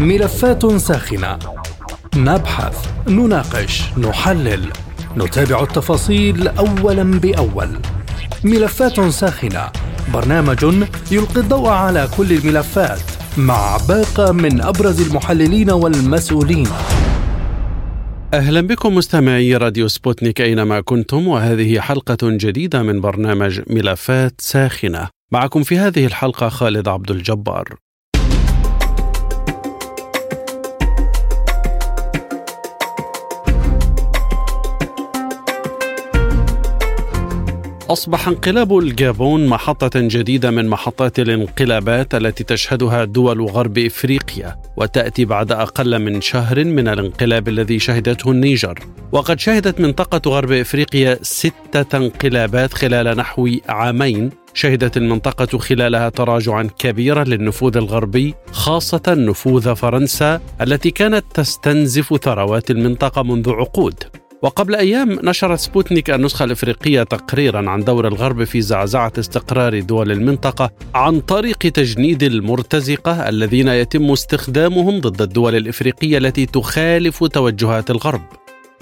ملفات ساخنة نبحث، نناقش، نحلل، نتابع التفاصيل أولا بأول. ملفات ساخنة برنامج يلقي الضوء على كل الملفات مع باقة من أبرز المحللين والمسؤولين. أهلا بكم مستمعي راديو سبوتنيك أينما كنتم وهذه حلقة جديدة من برنامج ملفات ساخنة. معكم في هذه الحلقة خالد عبد الجبار. أصبح انقلاب الجابون محطة جديدة من محطات الانقلابات التي تشهدها دول غرب إفريقيا وتأتي بعد أقل من شهر من الانقلاب الذي شهدته النيجر. وقد شهدت منطقة غرب إفريقيا ستة انقلابات خلال نحو عامين. شهدت المنطقة خلالها تراجعا كبيرا للنفوذ الغربي خاصة نفوذ فرنسا التي كانت تستنزف ثروات المنطقة منذ عقود. وقبل أيام نشرت سبوتنيك النسخة الإفريقية تقريرا عن دور الغرب في زعزعة استقرار دول المنطقة عن طريق تجنيد المرتزقة الذين يتم استخدامهم ضد الدول الإفريقية التي تخالف توجهات الغرب.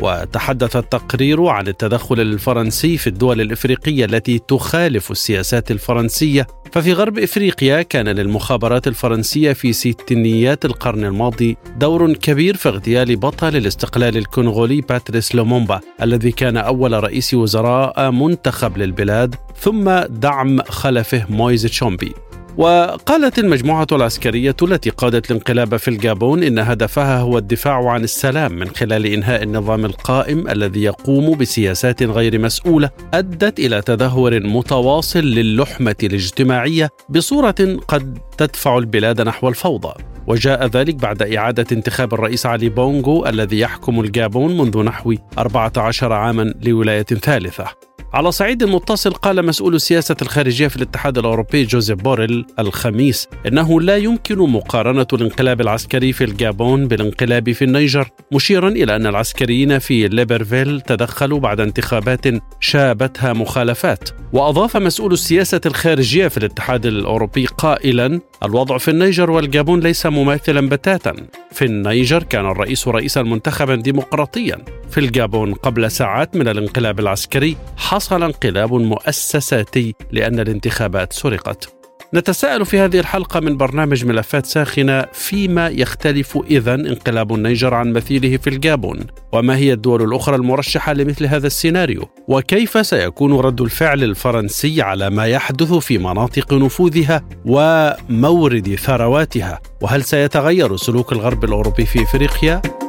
وتحدث التقرير عن التدخل الفرنسي في الدول الإفريقية التي تخالف السياسات الفرنسية. ففي غرب إفريقيا كان للمخابرات الفرنسية في ستينيات القرن الماضي دور كبير في اغتيال بطل الاستقلال الكونغولي باتريس لومومبا الذي كان أول رئيس وزراء منتخب للبلاد ثم دعم خلفه مويز تشومبي. وقالت المجموعة العسكرية التي قادت الانقلاب في الجابون إن هدفها هو الدفاع عن السلام من خلال إنهاء النظام القائم الذي يقوم بسياسات غير مسؤولة أدت إلى تدهور متواصل للحمة الاجتماعية بصورة قد تدفع البلاد نحو الفوضى. وجاء ذلك بعد إعادة انتخاب الرئيس علي بونغو الذي يحكم الجابون منذ نحو 14 عاما لولاية ثالثة. على صعيد متصل قال مسؤول السياسة الخارجية في الاتحاد الأوروبي جوزيف بوريل الخميس إنه لا يمكن مقارنة الانقلاب العسكري في الجابون بالانقلاب في النيجر مشيرا إلى أن العسكريين في ليبرفيل تدخلوا بعد انتخابات شابتها مخالفات. وأضاف مسؤول السياسة الخارجية في الاتحاد الأوروبي قائلا الوضع في النيجر والجابون ليس مماثلا بتاتا. في النيجر كان الرئيس رئيسا منتخبا ديمقراطيا. في الجابون قبل ساعات من الانقلاب العسكري حصل انقلاب مؤسساتي لأن الانتخابات سرقت. نتساءل في هذه الحلقة من برنامج ملفات ساخنة فيما يختلف إذا انقلاب النيجر عن مثيله في الجابون وما هي الدول الأخرى المرشحة لمثل هذا السيناريو؟ وكيف سيكون رد الفعل الفرنسي على ما يحدث في مناطق نفوذها ومورد ثرواتها؟ وهل سيتغير سلوك الغرب الأوروبي في إفريقيا؟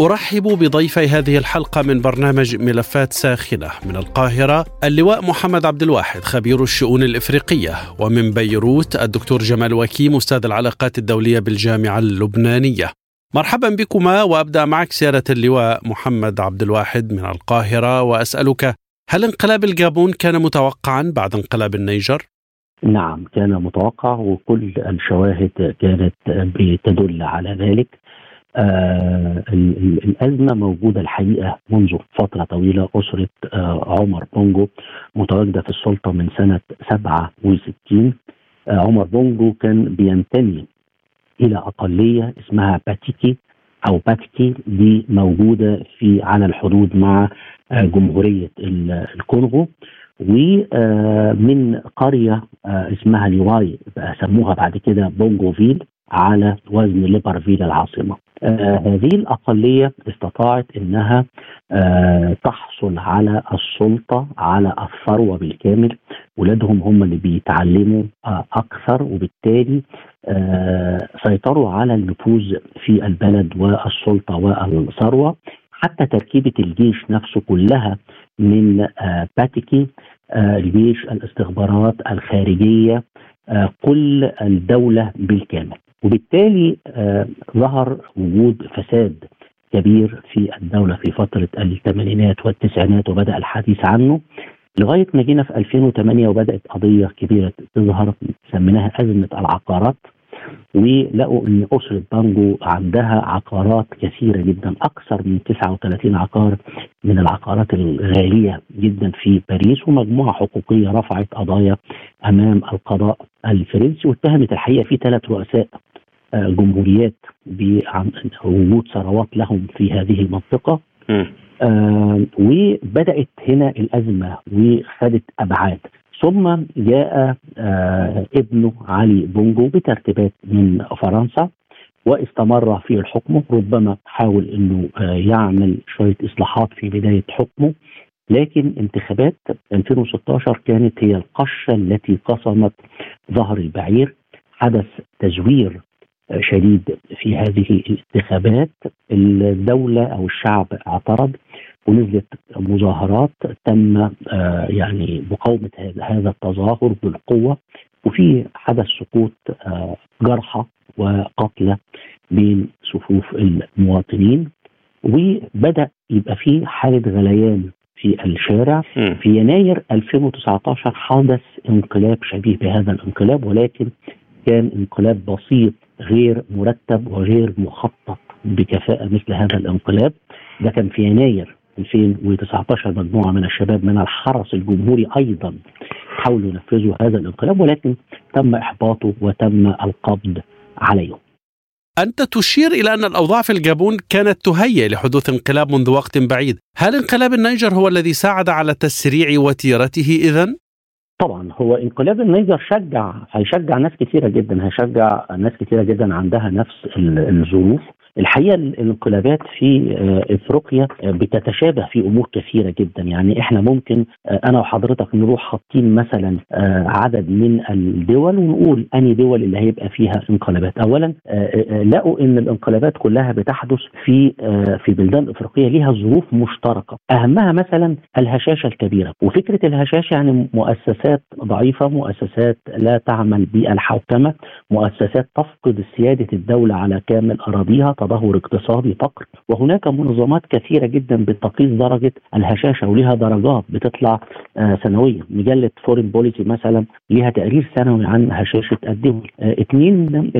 أرحب بضيفي هذه الحلقة من برنامج ملفات ساخنة من القاهرة اللواء محمد عبد الواحد خبير الشؤون الإفريقية ومن بيروت الدكتور جمال وكيم أستاذ العلاقات الدولية بالجامعة اللبنانية مرحبا بكما وأبدأ معك سيادة اللواء محمد عبد الواحد من القاهرة وأسألك هل انقلاب الجابون كان متوقعا بعد انقلاب النيجر؟ نعم كان متوقع وكل الشواهد كانت بتدل على ذلك آه الأزمة موجودة الحقيقة منذ فترة طويلة أسرة آه عمر بونجو متواجدة في السلطة من سنة 67 آه عمر بونجو كان بينتمي إلى أقلية اسمها باتيكي أو باتيكي. دي موجودة في على الحدود مع آه جمهورية الكونغو. ومن قرية آه اسمها ليواي سموها بعد كده بونجوفيل. على وزن ليبرفيل العاصمة. آه هذه الأقلية استطاعت إنها آه تحصل على السلطة على الثروه بالكامل، ولادهم هم اللي بيتعلموا آه أكثر وبالتالي آه سيطروا على النفوذ في البلد والسلطة والثروة حتى تركيبة الجيش نفسه كلها من آه باتيكي آه الجيش الاستخبارات الخارجية كل الدولة بالكامل. وبالتالي آه ظهر وجود فساد كبير في الدولة في فترة الثمانينات والتسعينات وبدأ الحديث عنه لغاية ما جينا في 2008 وبدأت قضية كبيرة تظهر سميناها أزمة العقارات ولقوا إن أسرة بانجو عندها عقارات كثيرة جدا أكثر من 39 عقار من العقارات الغالية جدا في باريس ومجموعة حقوقية رفعت قضايا أمام القضاء الفرنسي واتهمت الحقيقة في ثلاث رؤساء جمهوريات بوجود ثروات لهم في هذه المنطقة. آه وبدأت هنا الأزمة وخدت أبعاد. ثم جاء آه ابنه علي بونجو بترتيبات من فرنسا واستمر في الحكم ربما حاول إنه آه يعمل شوية إصلاحات في بداية حكمه. لكن انتخابات 2016 كانت هي القشة التي قصمت ظهر البعير. حدث تزوير شديد في هذه الانتخابات. الدولة أو الشعب اعترض ونزلت مظاهرات تم آه، يعني مقاومة هذا التظاهر بالقوة وفي حدث سقوط آه، جرحى وقتلى بين صفوف المواطنين. وبدأ يبقى في حالة غليان في الشارع. في يناير 2019 حدث انقلاب شبيه بهذا الانقلاب ولكن كان انقلاب بسيط غير مرتب وغير مخطط بكفاءة مثل هذا الانقلاب ده كان في يناير 2019 مجموعة من الشباب من الحرس الجمهوري أيضا حاولوا ينفذوا هذا الانقلاب ولكن تم إحباطه وتم القبض عليهم. أنت تشير إلى أن الأوضاع في الجابون كانت تهيئ لحدوث انقلاب منذ وقت بعيد، هل انقلاب النيجر هو الذي ساعد على تسريع وتيرته إذن؟ طبعا هو انقلاب النيجر شجع هيشجع ناس كثيره جدا هيشجع ناس كثيره جدا عندها نفس الظروف. الحقيقة الانقلابات في آه، إفريقيا آه، بتتشابه في أمور كثيرة جدا. يعني إحنا ممكن آه، أنا وحضرتك نروح حاطين مثلا عدد من الدول ونقول اني دول اللي هيبقى فيها انقلابات. اولا لقوا إن الانقلابات كلها بتحدث في في بلدان إفريقية ليها ظروف مشتركة. أهمها مثلا الهشاشة الكبيرة. وفكرة الهشاشة يعني مؤسسات ضعيفة مؤسسات لا تعمل بالحوكمة مؤسسات تفقد سيادة الدولة على كامل أراضيها. تدهور اقتصادي فقر. وهناك منظمات كثيرة جدا بتقيس درجة الهشاشة ولها درجات بتطلع آه سنويا. مجلة فورين بوليسي مثلا لها تقرير سنوي عن هشاشة الدول آه اثنين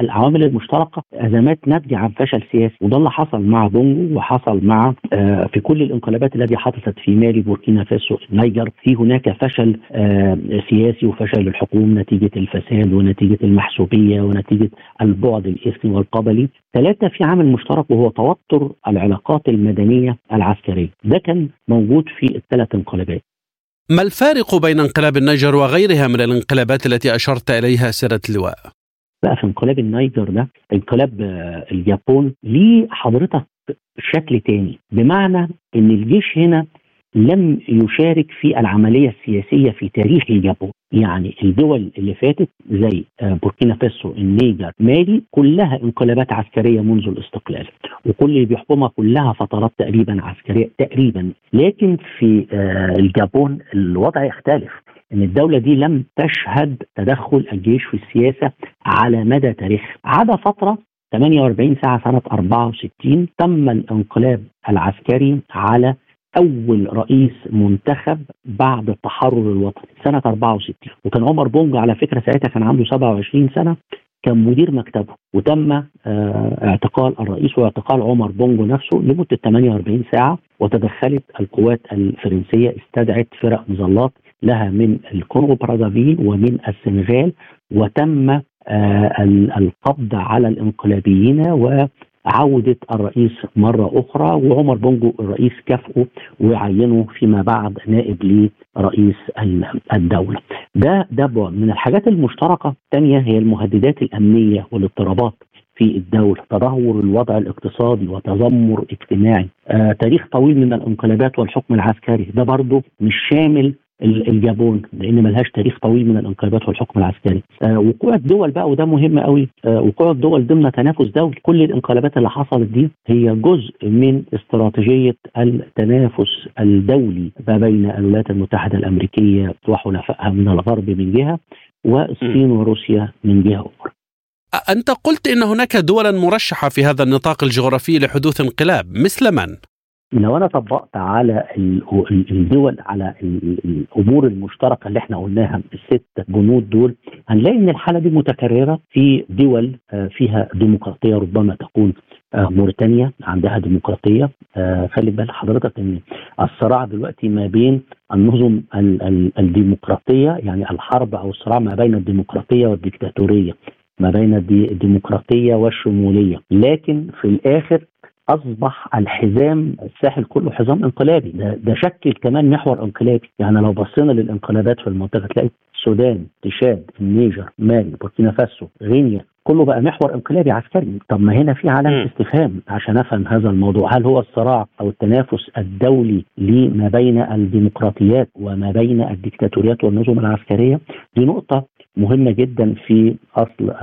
العوامل المشتركة أزمات ناتجه عن فشل سياسي وده اللي حصل مع بونجو وحصل مع آه في كل الانقلابات التي حدثت في مالي بوركينا فاسو النيجر في هناك فشل آه سياسي وفشل الحكومة نتيجة الفساد ونتيجة المحسوبية ونتيجة البعد الاثني والقبلي. ثلاثة في عامل مشترك وهو توتر العلاقات المدنية العسكرية ده كان موجود في الثلاث انقلابات ما الفارق بين انقلاب النيجر وغيرها من الانقلابات التي أشرت إليها سيادة اللواء؟ بقى في انقلاب النيجر ده انقلاب آه، الجابون ليه حضرتك شكل تاني بمعنى إن الجيش هنا لم يشارك في العملية السياسية في تاريخ الجابون يعني الدول اللي فاتت زي آه، بوركينا فاسو النيجر مالي كلها انقلابات عسكرية منذ الاستقلال. وكل اللي بيحكمها كلها فترات تقريبا عسكرية تقريبا. لكن في آه، الجابون الوضع يختلف. إن الدولة دي لم تشهد تدخل الجيش في السياسة على مدى تاريخها. عدا فترة 48 ساعة سنة 64 تم الانقلاب العسكري على أول رئيس منتخب بعد التحرر الوطني سنة 64 وكان عمر بونج على فكرة ساعتها كان عنده 27 سنة كان مدير مكتبه. وتم آه، اعتقال الرئيس واعتقال عمر بونجو نفسه لمدة 48 ساعة وتدخلت القوات الفرنسية استدعت فرق مظلات لها من الكونغو برازافيل ومن السنغال وتم آه، القبض على الانقلابيين و عودة الرئيس مرة أخرى وعمر بونجو الرئيس كافئه وعينه فيما بعد نائب لرئيس الدولة. ده ده من الحاجات المشتركة الثانية هي المهددات الأمنية والاضطرابات في الدولة. تدهور الوضع الاقتصادي وتذمر اجتماعي. آه تاريخ طويل من الانقلابات والحكم العسكري. ده برضه مش شامل الجابون لأن ملهاش تاريخ طويل من الانقلابات والحكم العسكري. آه وقوع الدول بقى وده مهم قوي آه وقوع الدول ضمن تنافس دولي. كل الانقلابات اللي حصلت دي هي جزء من استراتيجية التنافس الدولي ما بين الولايات المتحدة الأمريكية وحلفائها من الغرب من جهة والصين وروسيا من جهة أخرى. أنت قلت إن هناك دولا مرشحة في هذا النطاق الجغرافي لحدوث انقلاب مثل من؟ لو أنا طبقت على الدول على الأمور المشتركة اللي إحنا قلناها الست بنود دول هنلاقي إن الحالة دي متكررة في دول آه، فيها ديمقراطية ربما تكون آه، موريتانيا عندها ديمقراطية. آه، خلي بال حضرتك إن الصراع دلوقتي ما بين النظم الديمقراطية يعني الحرب أو الصراع ما بين الديمقراطية والديكتاتورية ما بين الديمقراطية والشمولية. لكن في الآخر أصبح الحزام الساحل كله حزام انقلابي. ده, ده شكل كمان محور انقلابي. يعني لو بصينا للانقلابات في المنطقة تلاقي السودان تشاد النيجر مالي بوركينا فاسو غينيا كله بقى محور انقلابي عسكري. طب ما هنا في علامة استفهام عشان أفهم هذا الموضوع. هل هو الصراع أو التنافس الدولي لما بين الديمقراطيات وما بين الديكتاتوريات والنظم العسكرية؟ دي نقطة مهمة جدا في أصل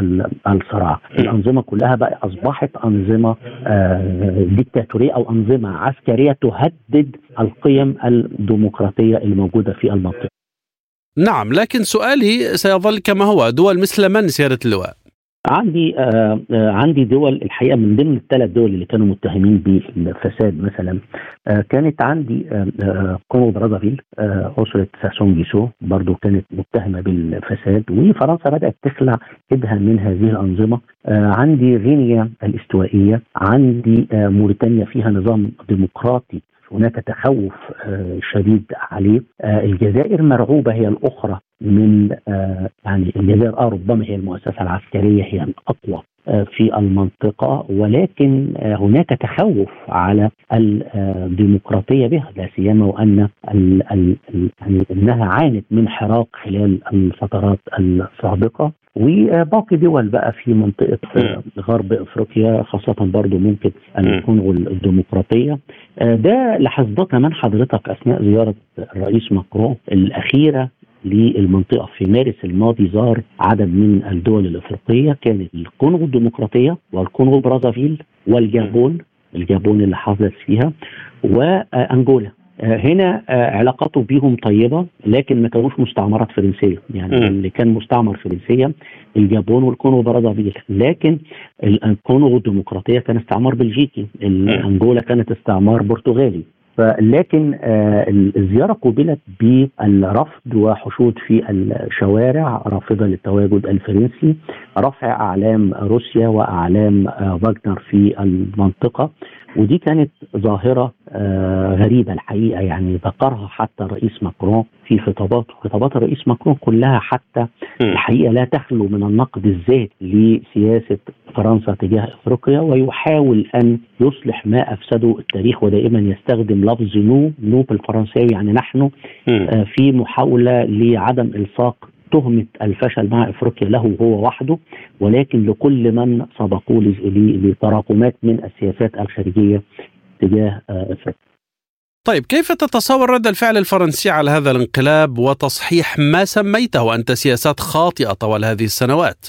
الصراع. الأنظمة كلها بقى أصبحت أنظمة آه، ديكتاتورية أو أنظمة عسكرية تهدد القيم الديمقراطية الموجودة في المنطقة. نعم لكن سؤالي سيظل كما هو دول مثل من سيادة اللواء؟ عندي آه آه عندي دول الحقيقة من ضمن الثلاث دول اللي كانوا متهمين بالفساد مثلا. آه كانت عندي آه آه كونغو برازافيل آه أسرة ساسون جيسو برضو كانت متهمة بالفساد وفرنسا بدأت تخلع ايدها من هذه الأنظمة. آه عندي غينيا الاستوائية عندي آه موريتانيا فيها نظام ديمقراطي هناك تخوف آه، شديد عليه. الجزائر مرعوبة هي الأخرى من آه، يعني الجزائر آه ربما هي المؤسسة العسكرية هي الأقوى في المنطقة ولكن هناك تخوف على الديمقراطية بها لا سيما وأن يعني أنها عانت من حراك خلال الفترات السابقة. وباقي دول بقى في منطقة غرب أفريقيا خاصة برضو ممكن أن يكون الديمقراطية. ده لاحظناه كمان حضرتك أثناء زيارة الرئيس ماكرون الأخيرة للمنطقة في مارس الماضي زار عدد من الدول الأفريقية كانت الكونغو الديمقراطية والكونغو برازافيل والجابون الجابون اللي حصلت فيها وانجولا هنا علاقاته بيهم طيبة لكن ما كانوش مستعمرات فرنسية. يعني م. اللي كان مستعمر فرنسيا الجابون والكونغو برازافيل لكن الكونغو الديمقراطية كان استعمار بلجيكي. انجولا كانت استعمار برتغالي. لكن آه، الزيارة قوبلت بالرفض وحشود في الشوارع رافضة للتواجد الفرنسي رفع أعلام روسيا وأعلام آه، فاجنر في المنطقة. ودي كانت ظاهرة آه، غريبة الحقيقة يعني ذكرها حتى الرئيس ماكرون في خطاباته خطابات الرئيس ماكرون كلها حتى الحقيقة لا تخلو من النقد الذاتي لسياسة فرنسا تجاه إفريقيا ويحاول أن يصلح ما أفسده التاريخ ودائما يستخدم لفظ نو نو بالفرنساوي يعني نحن آه، في محاولة لعدم إلصاق تهمة الفشل مع إفريقيا له هو وحده ولكن لكل من سبقوه لتراكمات من السياسات الخارجية تجاه آه، إفريقيا. طيب كيف تتصور رد الفعل الفرنسي على هذا الانقلاب وتصحيح ما سميته أنت سياسات خاطئة طوال هذه السنوات؟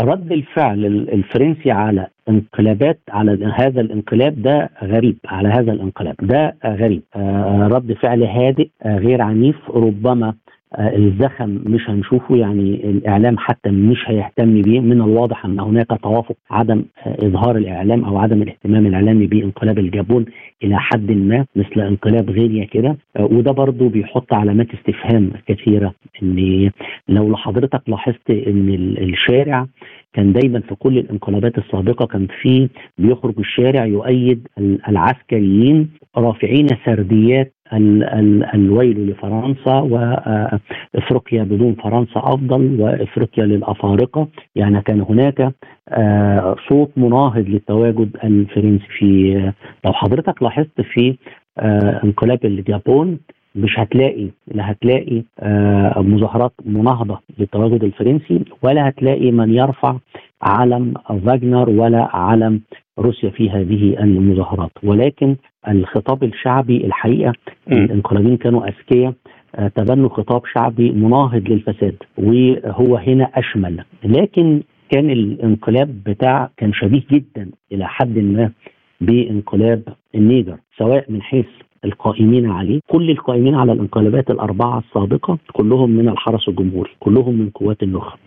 رد الفعل الفرنسي على انقلابات على هذا الانقلاب ده غريب على هذا الانقلاب ده غريب. آه، رد فعل هادئ آه، غير عنيف ربما الزخم مش هنشوفه. يعني الإعلام حتى مش هيهتم بيه. من الواضح أن هناك توافق عدم إظهار الإعلام أو عدم الاهتمام الإعلامي بانقلاب الجابون إلى حد ما مثل انقلاب غينيا كده. وده برضه بيحط علامات استفهام كثيرة إن لو حضرتك لاحظت إن الشارع كان دايما في كل الانقلابات السابقة كان في بيخرج الشارع يؤيد العسكريين رافعين سرديات ال ال الويل لفرنسا وافريقيا بدون فرنسا أفضل وإفريقيا للأفارقة. يعني كان هناك آه، صوت مناهض للتواجد الفرنسي في لو حضرتك لاحظت في آه، انقلاب اليابان مش هتلاقي لا هتلاقي آه، مظاهرات مناهضة للتواجد الفرنسي ولا هتلاقي من يرفع علم فاجنر ولا علم روسيا في هذه المظاهرات. ولكن الخطاب الشعبي الحقيقة الانقلابيين كانوا أذكياء آه، تبنوا خطاب شعبي مناهض للفساد وهو هنا أشمل. لكن كان الانقلاب بتاع كان شبيه جدا إلى حد ما بانقلاب النيجر سواء من حيث القائمين عليه. كل القائمين على الانقلابات الأربعة السابقة كلهم من الحرس الجمهوري كلهم من قوات النخب.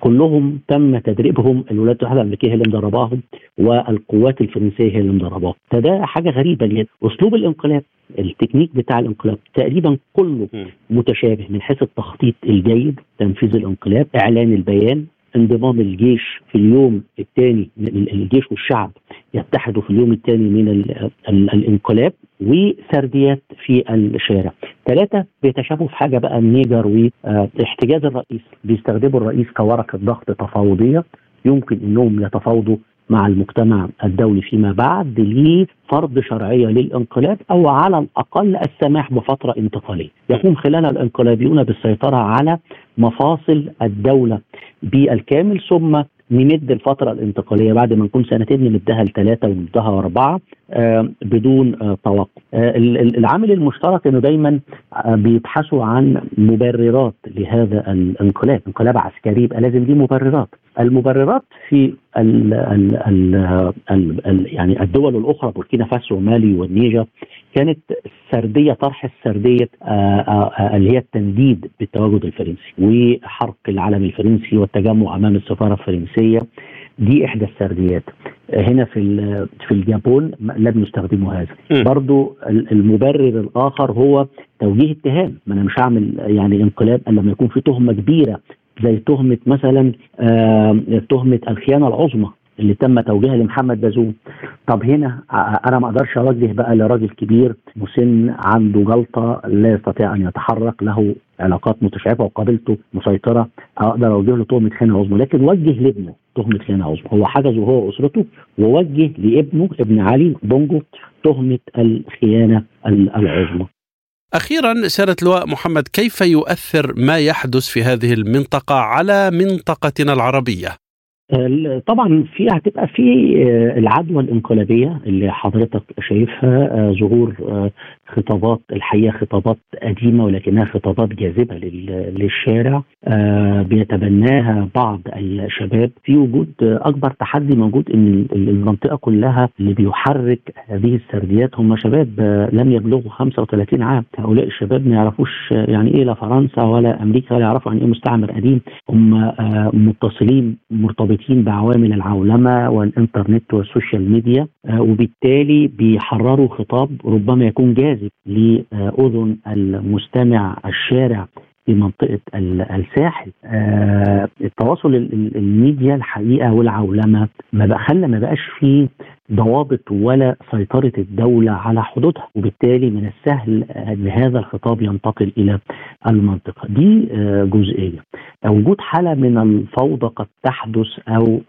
كلهم تم تدريبهم الولايات المتحده الامريكيه هي اللي مدرباهم والقوات الفرنسية هي اللي مدرباهم. فده حاجة غريبة جدا. أسلوب الانقلاب التكنيك بتاع الانقلاب تقريبا كله متشابه من حيث التخطيط الجيد تنفيذ الانقلاب إعلان البيان انضمام الجيش في اليوم الثاني الجيش والشعب يتحدوا في اليوم الثاني من ال ال الانقلاب وسرديات في الشارع. ثلاثة بيتشابهوا في حاجة بقى النيجر واحتجاز الرئيس بيستخدموا الرئيس كورقة ضغط تفاوضية يمكن إنهم يتفاوضوا مع المجتمع الدولي فيما بعد لفرض شرعية للانقلاب أو على الأقل السماح بفترة انتقالية. يقوم خلالها الانقلابيون بالسيطرة على مفاصل الدولة بالكامل ثم نمد الفترة الانتقالية بعد ما نكون سنتين نمدها لثلاثة ونمدها أربعة بدون آه توقف. آه العامل المشترك إنه دايما بيبحثوا عن مبررات لهذا الانقلاب، انقلاب عسكري يبقى لازم ليه مبررات. المبررات في ال ال ال ال ال يعني الدول الأخرى بوركينا فاسو ومالي والنيجر كانت سردية طرح السردية اللي هي التنديد بالتواجد الفرنسي وحرق العلم الفرنسي والتجمع أمام السفارة الفرنسية دي إحدى السرديات. هنا في في اليابان لم يستخدموا هذا. برضو المبرر الآخر هو توجيه اتهام ما أنا مش هعمل يعني انقلاب إلا لما يكون في تهمة كبيرة زي تهمة مثلا تهمة الخيانة العظمى. اللي تم توجيهها لمحمد بازوم طب هنا أنا ما أقدرش أوجه بقى لراجل كبير مسن عنده جلطة لا يستطيع أن يتحرك له علاقات متشابهه وقابلته مسيطرة أقدر أوجه له تهمة خيانه عظمى لكن وجه لابنه تهمة خيانه عظمى. هو حجزه هو وأسرته ووجه لابنه ابن علي بونجو تهمة الخيانة العظمى. أخيرا سيادة اللواء محمد كيف يؤثر ما يحدث في هذه المنطقة على منطقتنا العربية؟ طبعا في هتبقى في العدوى الإنقلابية اللي حضرتك شايفها ظهور خطابات الحقيقة خطابات قديمة ولكنها خطابات جاذبة للشارع بيتبناها بعض الشباب. في وجود أكبر تحدي موجود إن المنطقة كلها اللي بيحرك هذه السرديات هم شباب لم يبلغوا 35 عام. هؤلاء الشباب ما يعرفوش يعني إيه لا فرنسا ولا أمريكا ولا يعرفوا عن إيه مستعمر قديم. هم متصلين مرتبطين مرتبطين بعوامل العولمة والإنترنت والسوشيال ميديا وبالتالي بيحرروا خطاب ربما يكون جاذب لأذن المستمع الشارع. في منطقة الساحل. التواصل الميديا الحقيقة والعولمة ما بقى خلى ما بقاش فيه ضوابط ولا سيطرة الدولة على حدودها وبالتالي من السهل أن هذا الخطاب ينتقل إلى المنطقة. دي جزئية. وجود حالة من الفوضى قد تحدث أو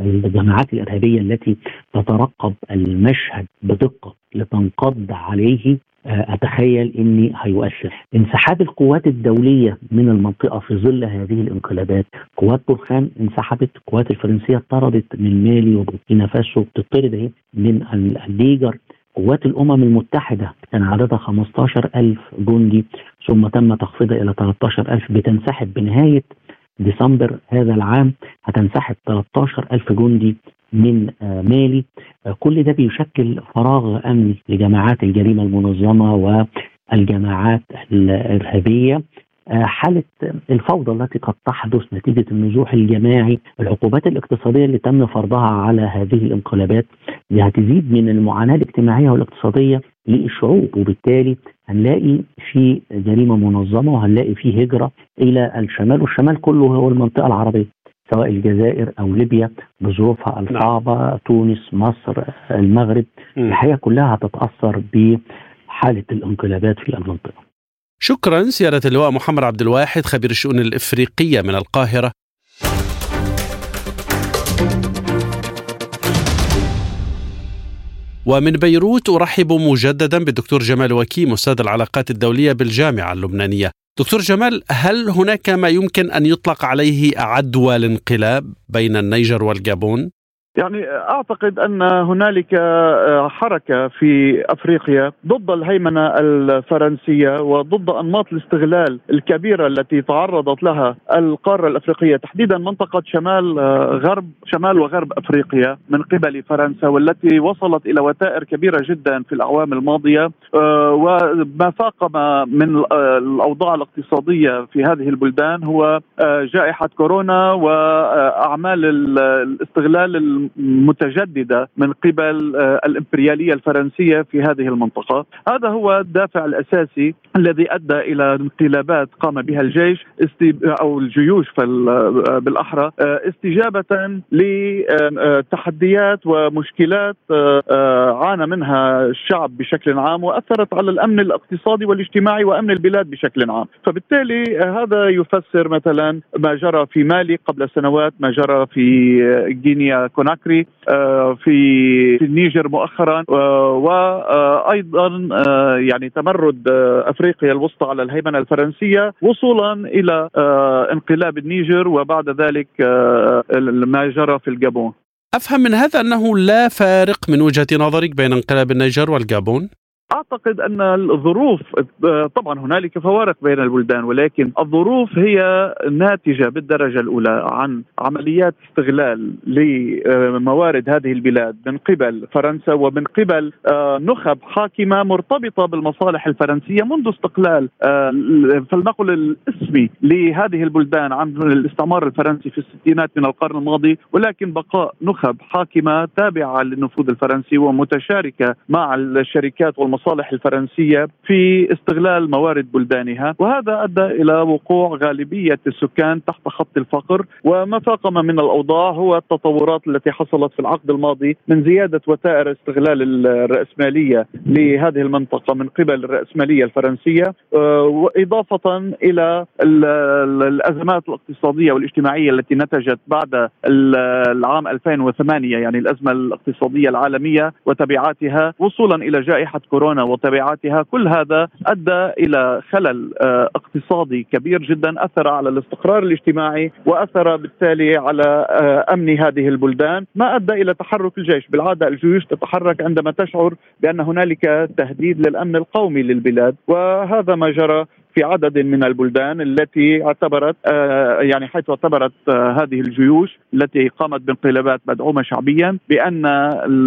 الجماعات الإرهابية التي تترقب المشهد بدقة لتنقض عليه أتخيل إني هيؤثر انسحاب القوات الدولية من المنطقة في ظل هذه الانقلابات قوات برخان انسحبت القوات الفرنسية طردت من مالي وبوركينا فاسو بتطرد أهي من النيجر قوات الأمم المتحدة كان عددها 15000 جندي ثم تم تخفيضها إلى 13000 بتنسحب بنهاية ديسمبر هذا العام هتنسحب 13000 جندي من مالي. كل ده بيشكل فراغ أمني لجماعات الجريمة المنظمة والجماعات الإرهابية. حالة الفوضى التي قد تحدث نتيجة النزوح الجماعي العقوبات الاقتصادية اللي تم فرضها على هذه الانقلابات دي هتزيد من المعاناة الاجتماعية والاقتصادية للشعوب وبالتالي هنلاقي في جريمة منظمة وهنلاقي في هجرة إلى الشمال والشمال كله هو المنطقة العربية. سواء الجزائر أو ليبيا بظروفها الصعبة تونس مصر المغرب الحقيقة كلها هتتاثر بحالة الانقلابات في المنطقة. شكرا سيادة اللواء محمد عبد الواحد خبير الشؤون الإفريقية من القاهرة. ومن بيروت أرحب مجددا بالدكتور جمال وكيم أستاذ العلاقات الدولية بالجامعة اللبنانية. دكتور جمال هل هناك ما يمكن أن يطلق عليه عدوى الانقلاب بين النيجر والجابون؟ يعني أعتقد أن هنالك آه، حركة في أفريقيا ضد الهيمنة الفرنسية وضد أنماط الاستغلال الكبيرة التي تعرضت لها القارة الأفريقية تحديدا منطقة شمال آه، غرب شمال وغرب أفريقيا من قبل فرنسا والتي وصلت إلى وتائر كبيرة جدا في الأعوام الماضية آه، وما فاقم من الأوضاع الاقتصادية في هذه البلدان هو جائحة كورونا واعمال الاستغلال متجددة من قبل آه، الإمبريالية الفرنسية في هذه المنطقة، هذا هو الدافع الأساسي الذي أدى إلى انقلابات قام بها الجيش أو الجيوش آه، بالأحرى آه، استجابة لتحديات ومشكلات عانى منها الشعب بشكل عام وأثرت على الأمن الاقتصادي والاجتماعي وأمن البلاد بشكل عام، فبالتالي هذا يفسر مثلا ما جرى في مالي قبل سنوات، ما جرى في غينيا كوناكري آه، في في النيجر مؤخرا آه، وأيضا آه، يعني تمرد أفريقيا الوسطى على الهيمنة الفرنسية وصولا إلى انقلاب النيجر وبعد ذلك ما جرى في الجابون. أفهم من هذا أنه لا فارق من وجهة نظرك بين انقلاب النيجر والجابون؟ أعتقد أن الظروف طبعا هنالك فوارق بين البلدان ولكن الظروف هي ناتجة بالدرجة الأولى عن عمليات استغلال لموارد هذه البلاد من قبل فرنسا ومن قبل آه، نخب حاكمة مرتبطة بالمصالح الفرنسية منذ استقلال آه، فلنقل الاسمي لهذه البلدان عن الاستعمار الفرنسي في الستينات من القرن الماضي ولكن بقاء نخب حاكمة تابعة للنفوذ الفرنسي ومتشاركة مع الشركات والمصالح المصالح الفرنسية في استغلال موارد بلدانها وهذا أدى إلى وقوع غالبية السكان تحت خط الفقر وما فاقم من الأوضاع هو التطورات التي حصلت في العقد الماضي من زيادة وتائر استغلال الرأسمالية لهذه المنطقة من قبل الرأسمالية الفرنسية آه، وإضافة إلى الأزمات الاقتصادية والاجتماعية التي نتجت بعد العام 2008 يعني الأزمة الاقتصادية العالمية وتبعاتها وصولا إلى جائحة كورونا. كورونا وتبعاتها كل هذا أدى إلى خلل آه، اقتصادي كبير جدا أثر على الاستقرار الاجتماعي وأثر بالتالي على آه، أمن هذه البلدان. ما أدى إلى تحرك الجيش. بالعادة الجيوش تتحرك عندما تشعر بأن هنالك تهديد للأمن القومي للبلاد وهذا ما جرى في عدد من البلدان التي اعتبرت آه، يعني حيث اعتبرت آه، هذه الجيوش التي قامت بانقلابات مدعومة شعبيا بأن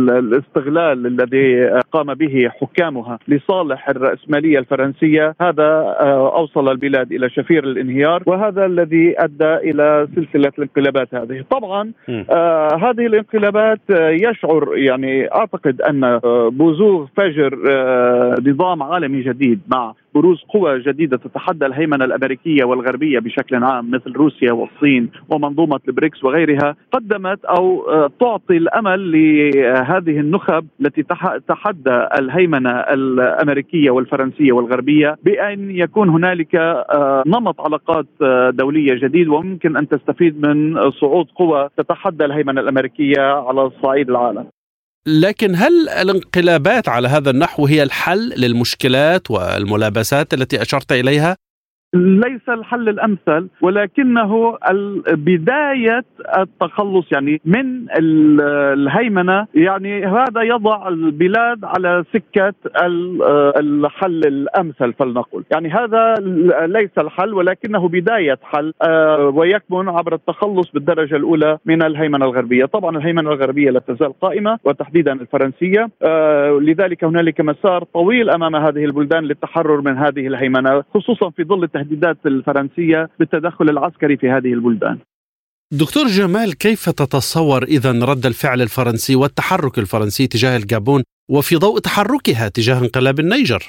الاستغلال الذي قام به حكامها لصالح الرأسمالية الفرنسية هذا آه، أوصل البلاد إلى شفير الانهيار وهذا الذي أدى إلى سلسلة الانقلابات هذه. طبعا آه هذه الانقلابات يشعر يعني أعتقد أن بزوغ فجر آه نظام عالمي جديد مع بروز قوى جديدة تتحدى الهيمنة الأمريكية والغربية بشكل عام مثل روسيا والصين ومنظومة البريكس وغيرها قدمت أو آه، تعطي الأمل لهذه النخب التي تحدى الهيمنة الأمريكية والفرنسية والغربية بأن يكون هنالك آه، نمط علاقات آه، دولية جديد وممكن أن تستفيد من صعود قوى تتحدى الهيمنة الأمريكية على صعيد العالم. لكن هل الانقلابات على هذا النحو هي الحل للمشكلات والملابسات التي أشرت إليها؟ ليس الحل الأمثل ولكنه بداية التخلص يعني من الهيمنة. يعني هذا يضع البلاد على سكة الحل الأمثل فلنقل. يعني هذا ليس الحل ولكنه بداية حل آه، ويكمن عبر التخلص بالدرجة الأولى من الهيمنة الغربية. طبعا الهيمنة الغربية لا تزال قائمة وتحديدا الفرنسية. آه، لذلك هنالك مسار طويل أمام هذه البلدان للتحرر من هذه الهيمنة خصوصا في ظل التهديدات الفرنسية بالتدخل العسكري في هذه البلدان. دكتور جمال كيف تتصور اذا رد الفعل الفرنسي والتحرك الفرنسي تجاه الجابون وفي ضوء تحركها تجاه انقلاب النيجر؟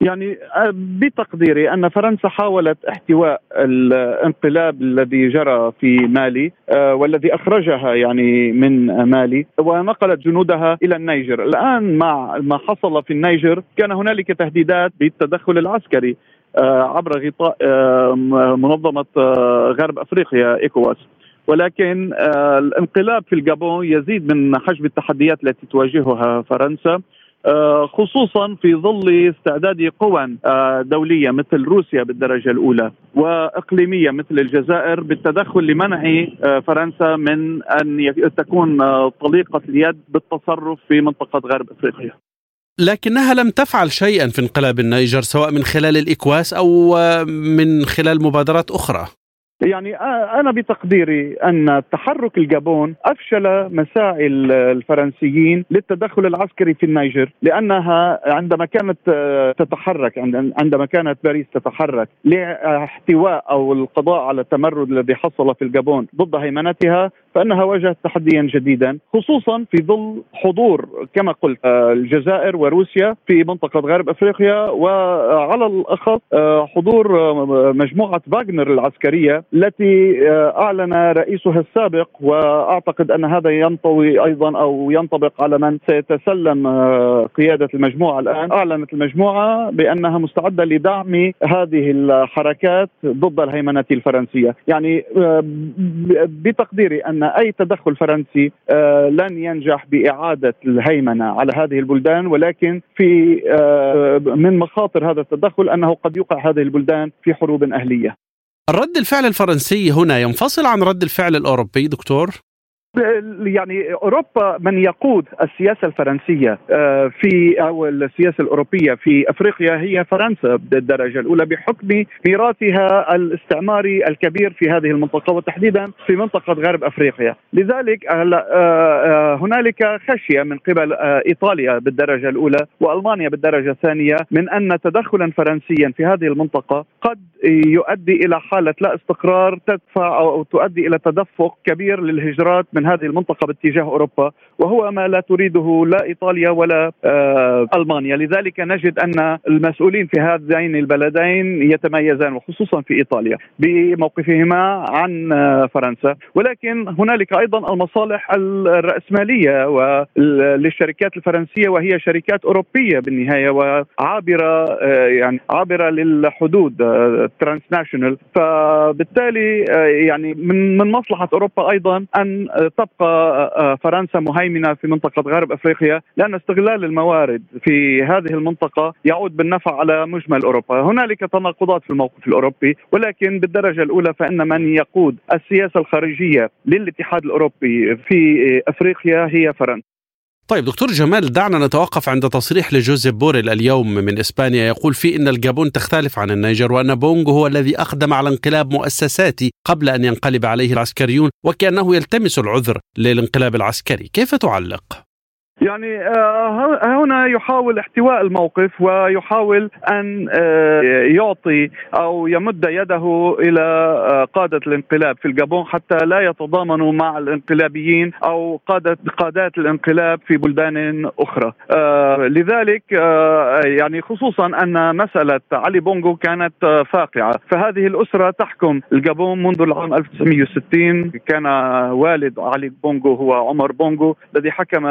يعني آه، بتقديري أن فرنسا حاولت احتواء الانقلاب الذي جرى في مالي آه، والذي أخرجها يعني من مالي ونقلت جنودها إلى النيجر، الآن مع ما حصل في النيجر كان هنالك تهديدات بالتدخل العسكري عبر غطاء آه، منظمة آه، غرب أفريقيا إيكواس ولكن الانقلاب في الجابون يزيد من حجم التحديات التي تواجهها فرنسا خصوصا في ظل استعداد قوى دولية مثل روسيا بالدرجة الأولى وإقليمية مثل الجزائر بالتدخل لمنع فرنسا من أن تكون طليقة اليد بالتصرف في منطقة غرب أفريقيا. لكنها لم تفعل شيئا في انقلاب النيجر سواء من خلال الإكواس أو من خلال مبادرات أخرى. يعني أنا بتقديري أن تحرك الجابون أفشل مساعي الفرنسيين للتدخل العسكري في النيجر لأنها عندما كانت تتحرك عندما كانت باريس تتحرك لاحتواء أو القضاء على التمرد الذي حصل في الجابون ضد هيمنتها فأنها واجهت تحديا جديدا خصوصا في ظل حضور كما قلت الجزائر وروسيا في منطقة غرب أفريقيا وعلى الأخص حضور مجموعة فاغنر العسكرية التي أعلن رئيسها السابق وأعتقد أن هذا ينطوي أيضا أو ينطبق على من سيتسلم قيادة المجموعة الآن. أعلنت المجموعة بأنها مستعدة لدعم هذه الحركات ضد الهيمنة الفرنسية. يعني بتقديري أن أي تدخل فرنسي لن ينجح بإعادة الهيمنة على هذه البلدان ولكن في من مخاطر هذا التدخل أنه قد يوقع هذه البلدان في حروب أهلية الرد الفعل الفرنسي هنا ينفصل عن رد الفعل الأوروبي دكتور؟ يعني أوروبا من يقود السياسة الفرنسية في أو السياسة الأوروبية في أفريقيا هي فرنسا بالدرجة الأولى بحكم ميراثها الاستعماري الكبير في هذه المنطقة وتحديدا في منطقة غرب أفريقيا، لذلك هنالك خشية من قبل إيطاليا بالدرجة الأولى وألمانيا بالدرجة الثانية من أن تدخلا فرنسيا في هذه المنطقة قد يؤدي إلى حالة لا استقرار تدفع أو تؤدي إلى تدفق كبير للهجرات من هذه المنطقة باتجاه أوروبا وهو ما لا تريده لا إيطاليا ولا آه ألمانيا، لذلك نجد أن المسؤولين في هذين البلدين يتميزان وخصوصا في إيطاليا بموقفهما عن آه فرنسا، ولكن هنالك أيضا المصالح الرأسمالية للشركات الفرنسية وهي شركات أوروبية بالنهاية وعابرة آه يعني عابرة للحدود ترانسناشونال فبالتالي يعني من من مصلحة أوروبا أيضا أن تبقى فرنسا مهيمنة في منطقة غرب أفريقيا لأن استغلال الموارد في هذه المنطقة يعود بالنفع على مجمل أوروبا، هنالك تناقضات في الموقف الأوروبي ولكن بالدرجة الأولى فإن من يقود السياسة الخارجية للاتحاد الأوروبي في أفريقيا هي فرنسا. طيب دكتور جمال دعنا نتوقف عند تصريح لجوزيف بوريل اليوم من إسبانيا يقول فيه إن الجابون تختلف عن النيجر وأن بونغو هو الذي أقدم على انقلاب مؤسساتي قبل أن ينقلب عليه العسكريون وكأنه يلتمس العذر للانقلاب العسكري، كيف تعلق؟ يعني هنا يحاول احتواء الموقف ويحاول أن يعطي أو يمد يده إلى قادة الانقلاب في الجابون حتى لا يتضامنوا مع الانقلابيين أو قادة قادات الانقلاب في بلدان أخرى. لذلك يعني خصوصا أن مسألة علي بونغو كانت فاقعة، فهذه الأسرة تحكم الجابون منذ العام 1960 كان والد علي بونغو هو عمر بونغو الذي حكم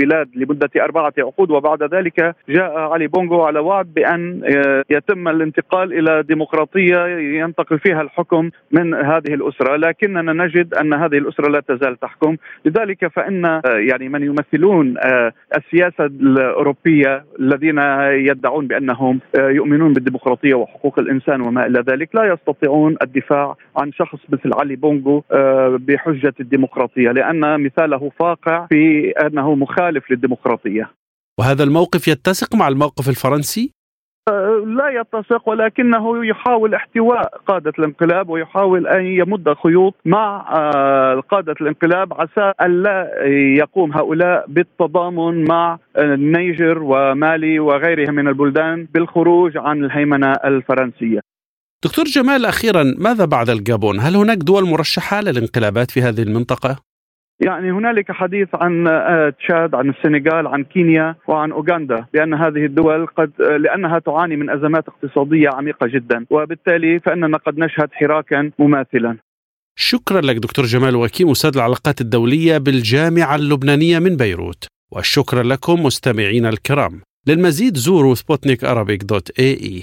البلاد لمدة أربعة عقود وبعد ذلك جاء علي بونغو على وعد بأن يتم الانتقال إلى ديمقراطية ينتقل فيها الحكم من هذه الأسرة. لكننا نجد أن هذه الأسرة لا تزال تحكم. لذلك فإن يعني من يمثلون السياسة الأوروبية الذين يدعون بأنهم يؤمنون بالديمقراطية وحقوق الإنسان وما إلى ذلك لا يستطيعون الدفاع عن شخص مثل علي بونغو بحجة الديمقراطية. لأن مثاله فاقع في أنه مخالف للديمقراطية وهذا الموقف يتسق مع الموقف الفرنسي؟ لا يتسق ولكنه يحاول احتواء قادة الانقلاب ويحاول أن يمد خيوط مع قادة الانقلاب عسى ألا يقوم هؤلاء بالتضامن مع النيجر ومالي وغيرها من البلدان بالخروج عن الهيمنة الفرنسية دكتور جمال أخيرا ماذا بعد الجابون؟ هل هناك دول مرشحة للانقلابات في هذه المنطقة؟ يعني هنالك حديث عن تشاد عن السنغال عن كينيا وعن أوغندا لأن هذه الدول قد لأنها تعاني من أزمات اقتصادية عميقة جدا وبالتالي فاننا قد نشهد حراكا مماثلا. شكرا لك دكتور جمال وكيم أستاذ العلاقات الدولية بالجامعة اللبنانية من بيروت والشكر لكم مستمعينا الكرام. للمزيد زوروا سبوتنيك dot ae.